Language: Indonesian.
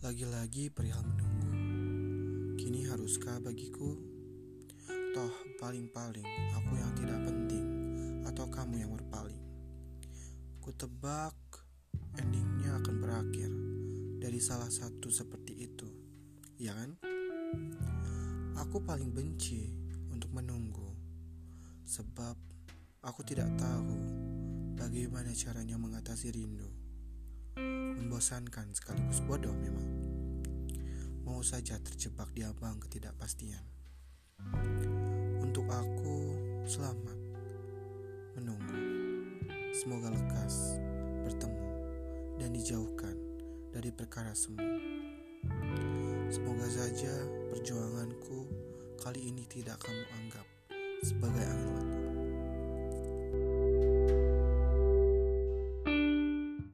Lagi-lagi perihal menunggu. Kini haruskah bagiku? Toh paling-paling aku yang tidak penting atau kamu yang berpaling. Ku tebak endingnya akan berakhir dari salah satu seperti itu. Ya kan? Aku paling benci untuk menunggu sebab aku tidak tahu bagaimana caranya mengatasi rindu membosankan sekaligus bodoh memang. Mau saja terjebak di abang ketidakpastian. Untuk aku, selamat menunggu. Semoga lekas bertemu dan dijauhkan dari perkara semu. Semoga saja perjuanganku kali ini tidak kamu anggap sebagai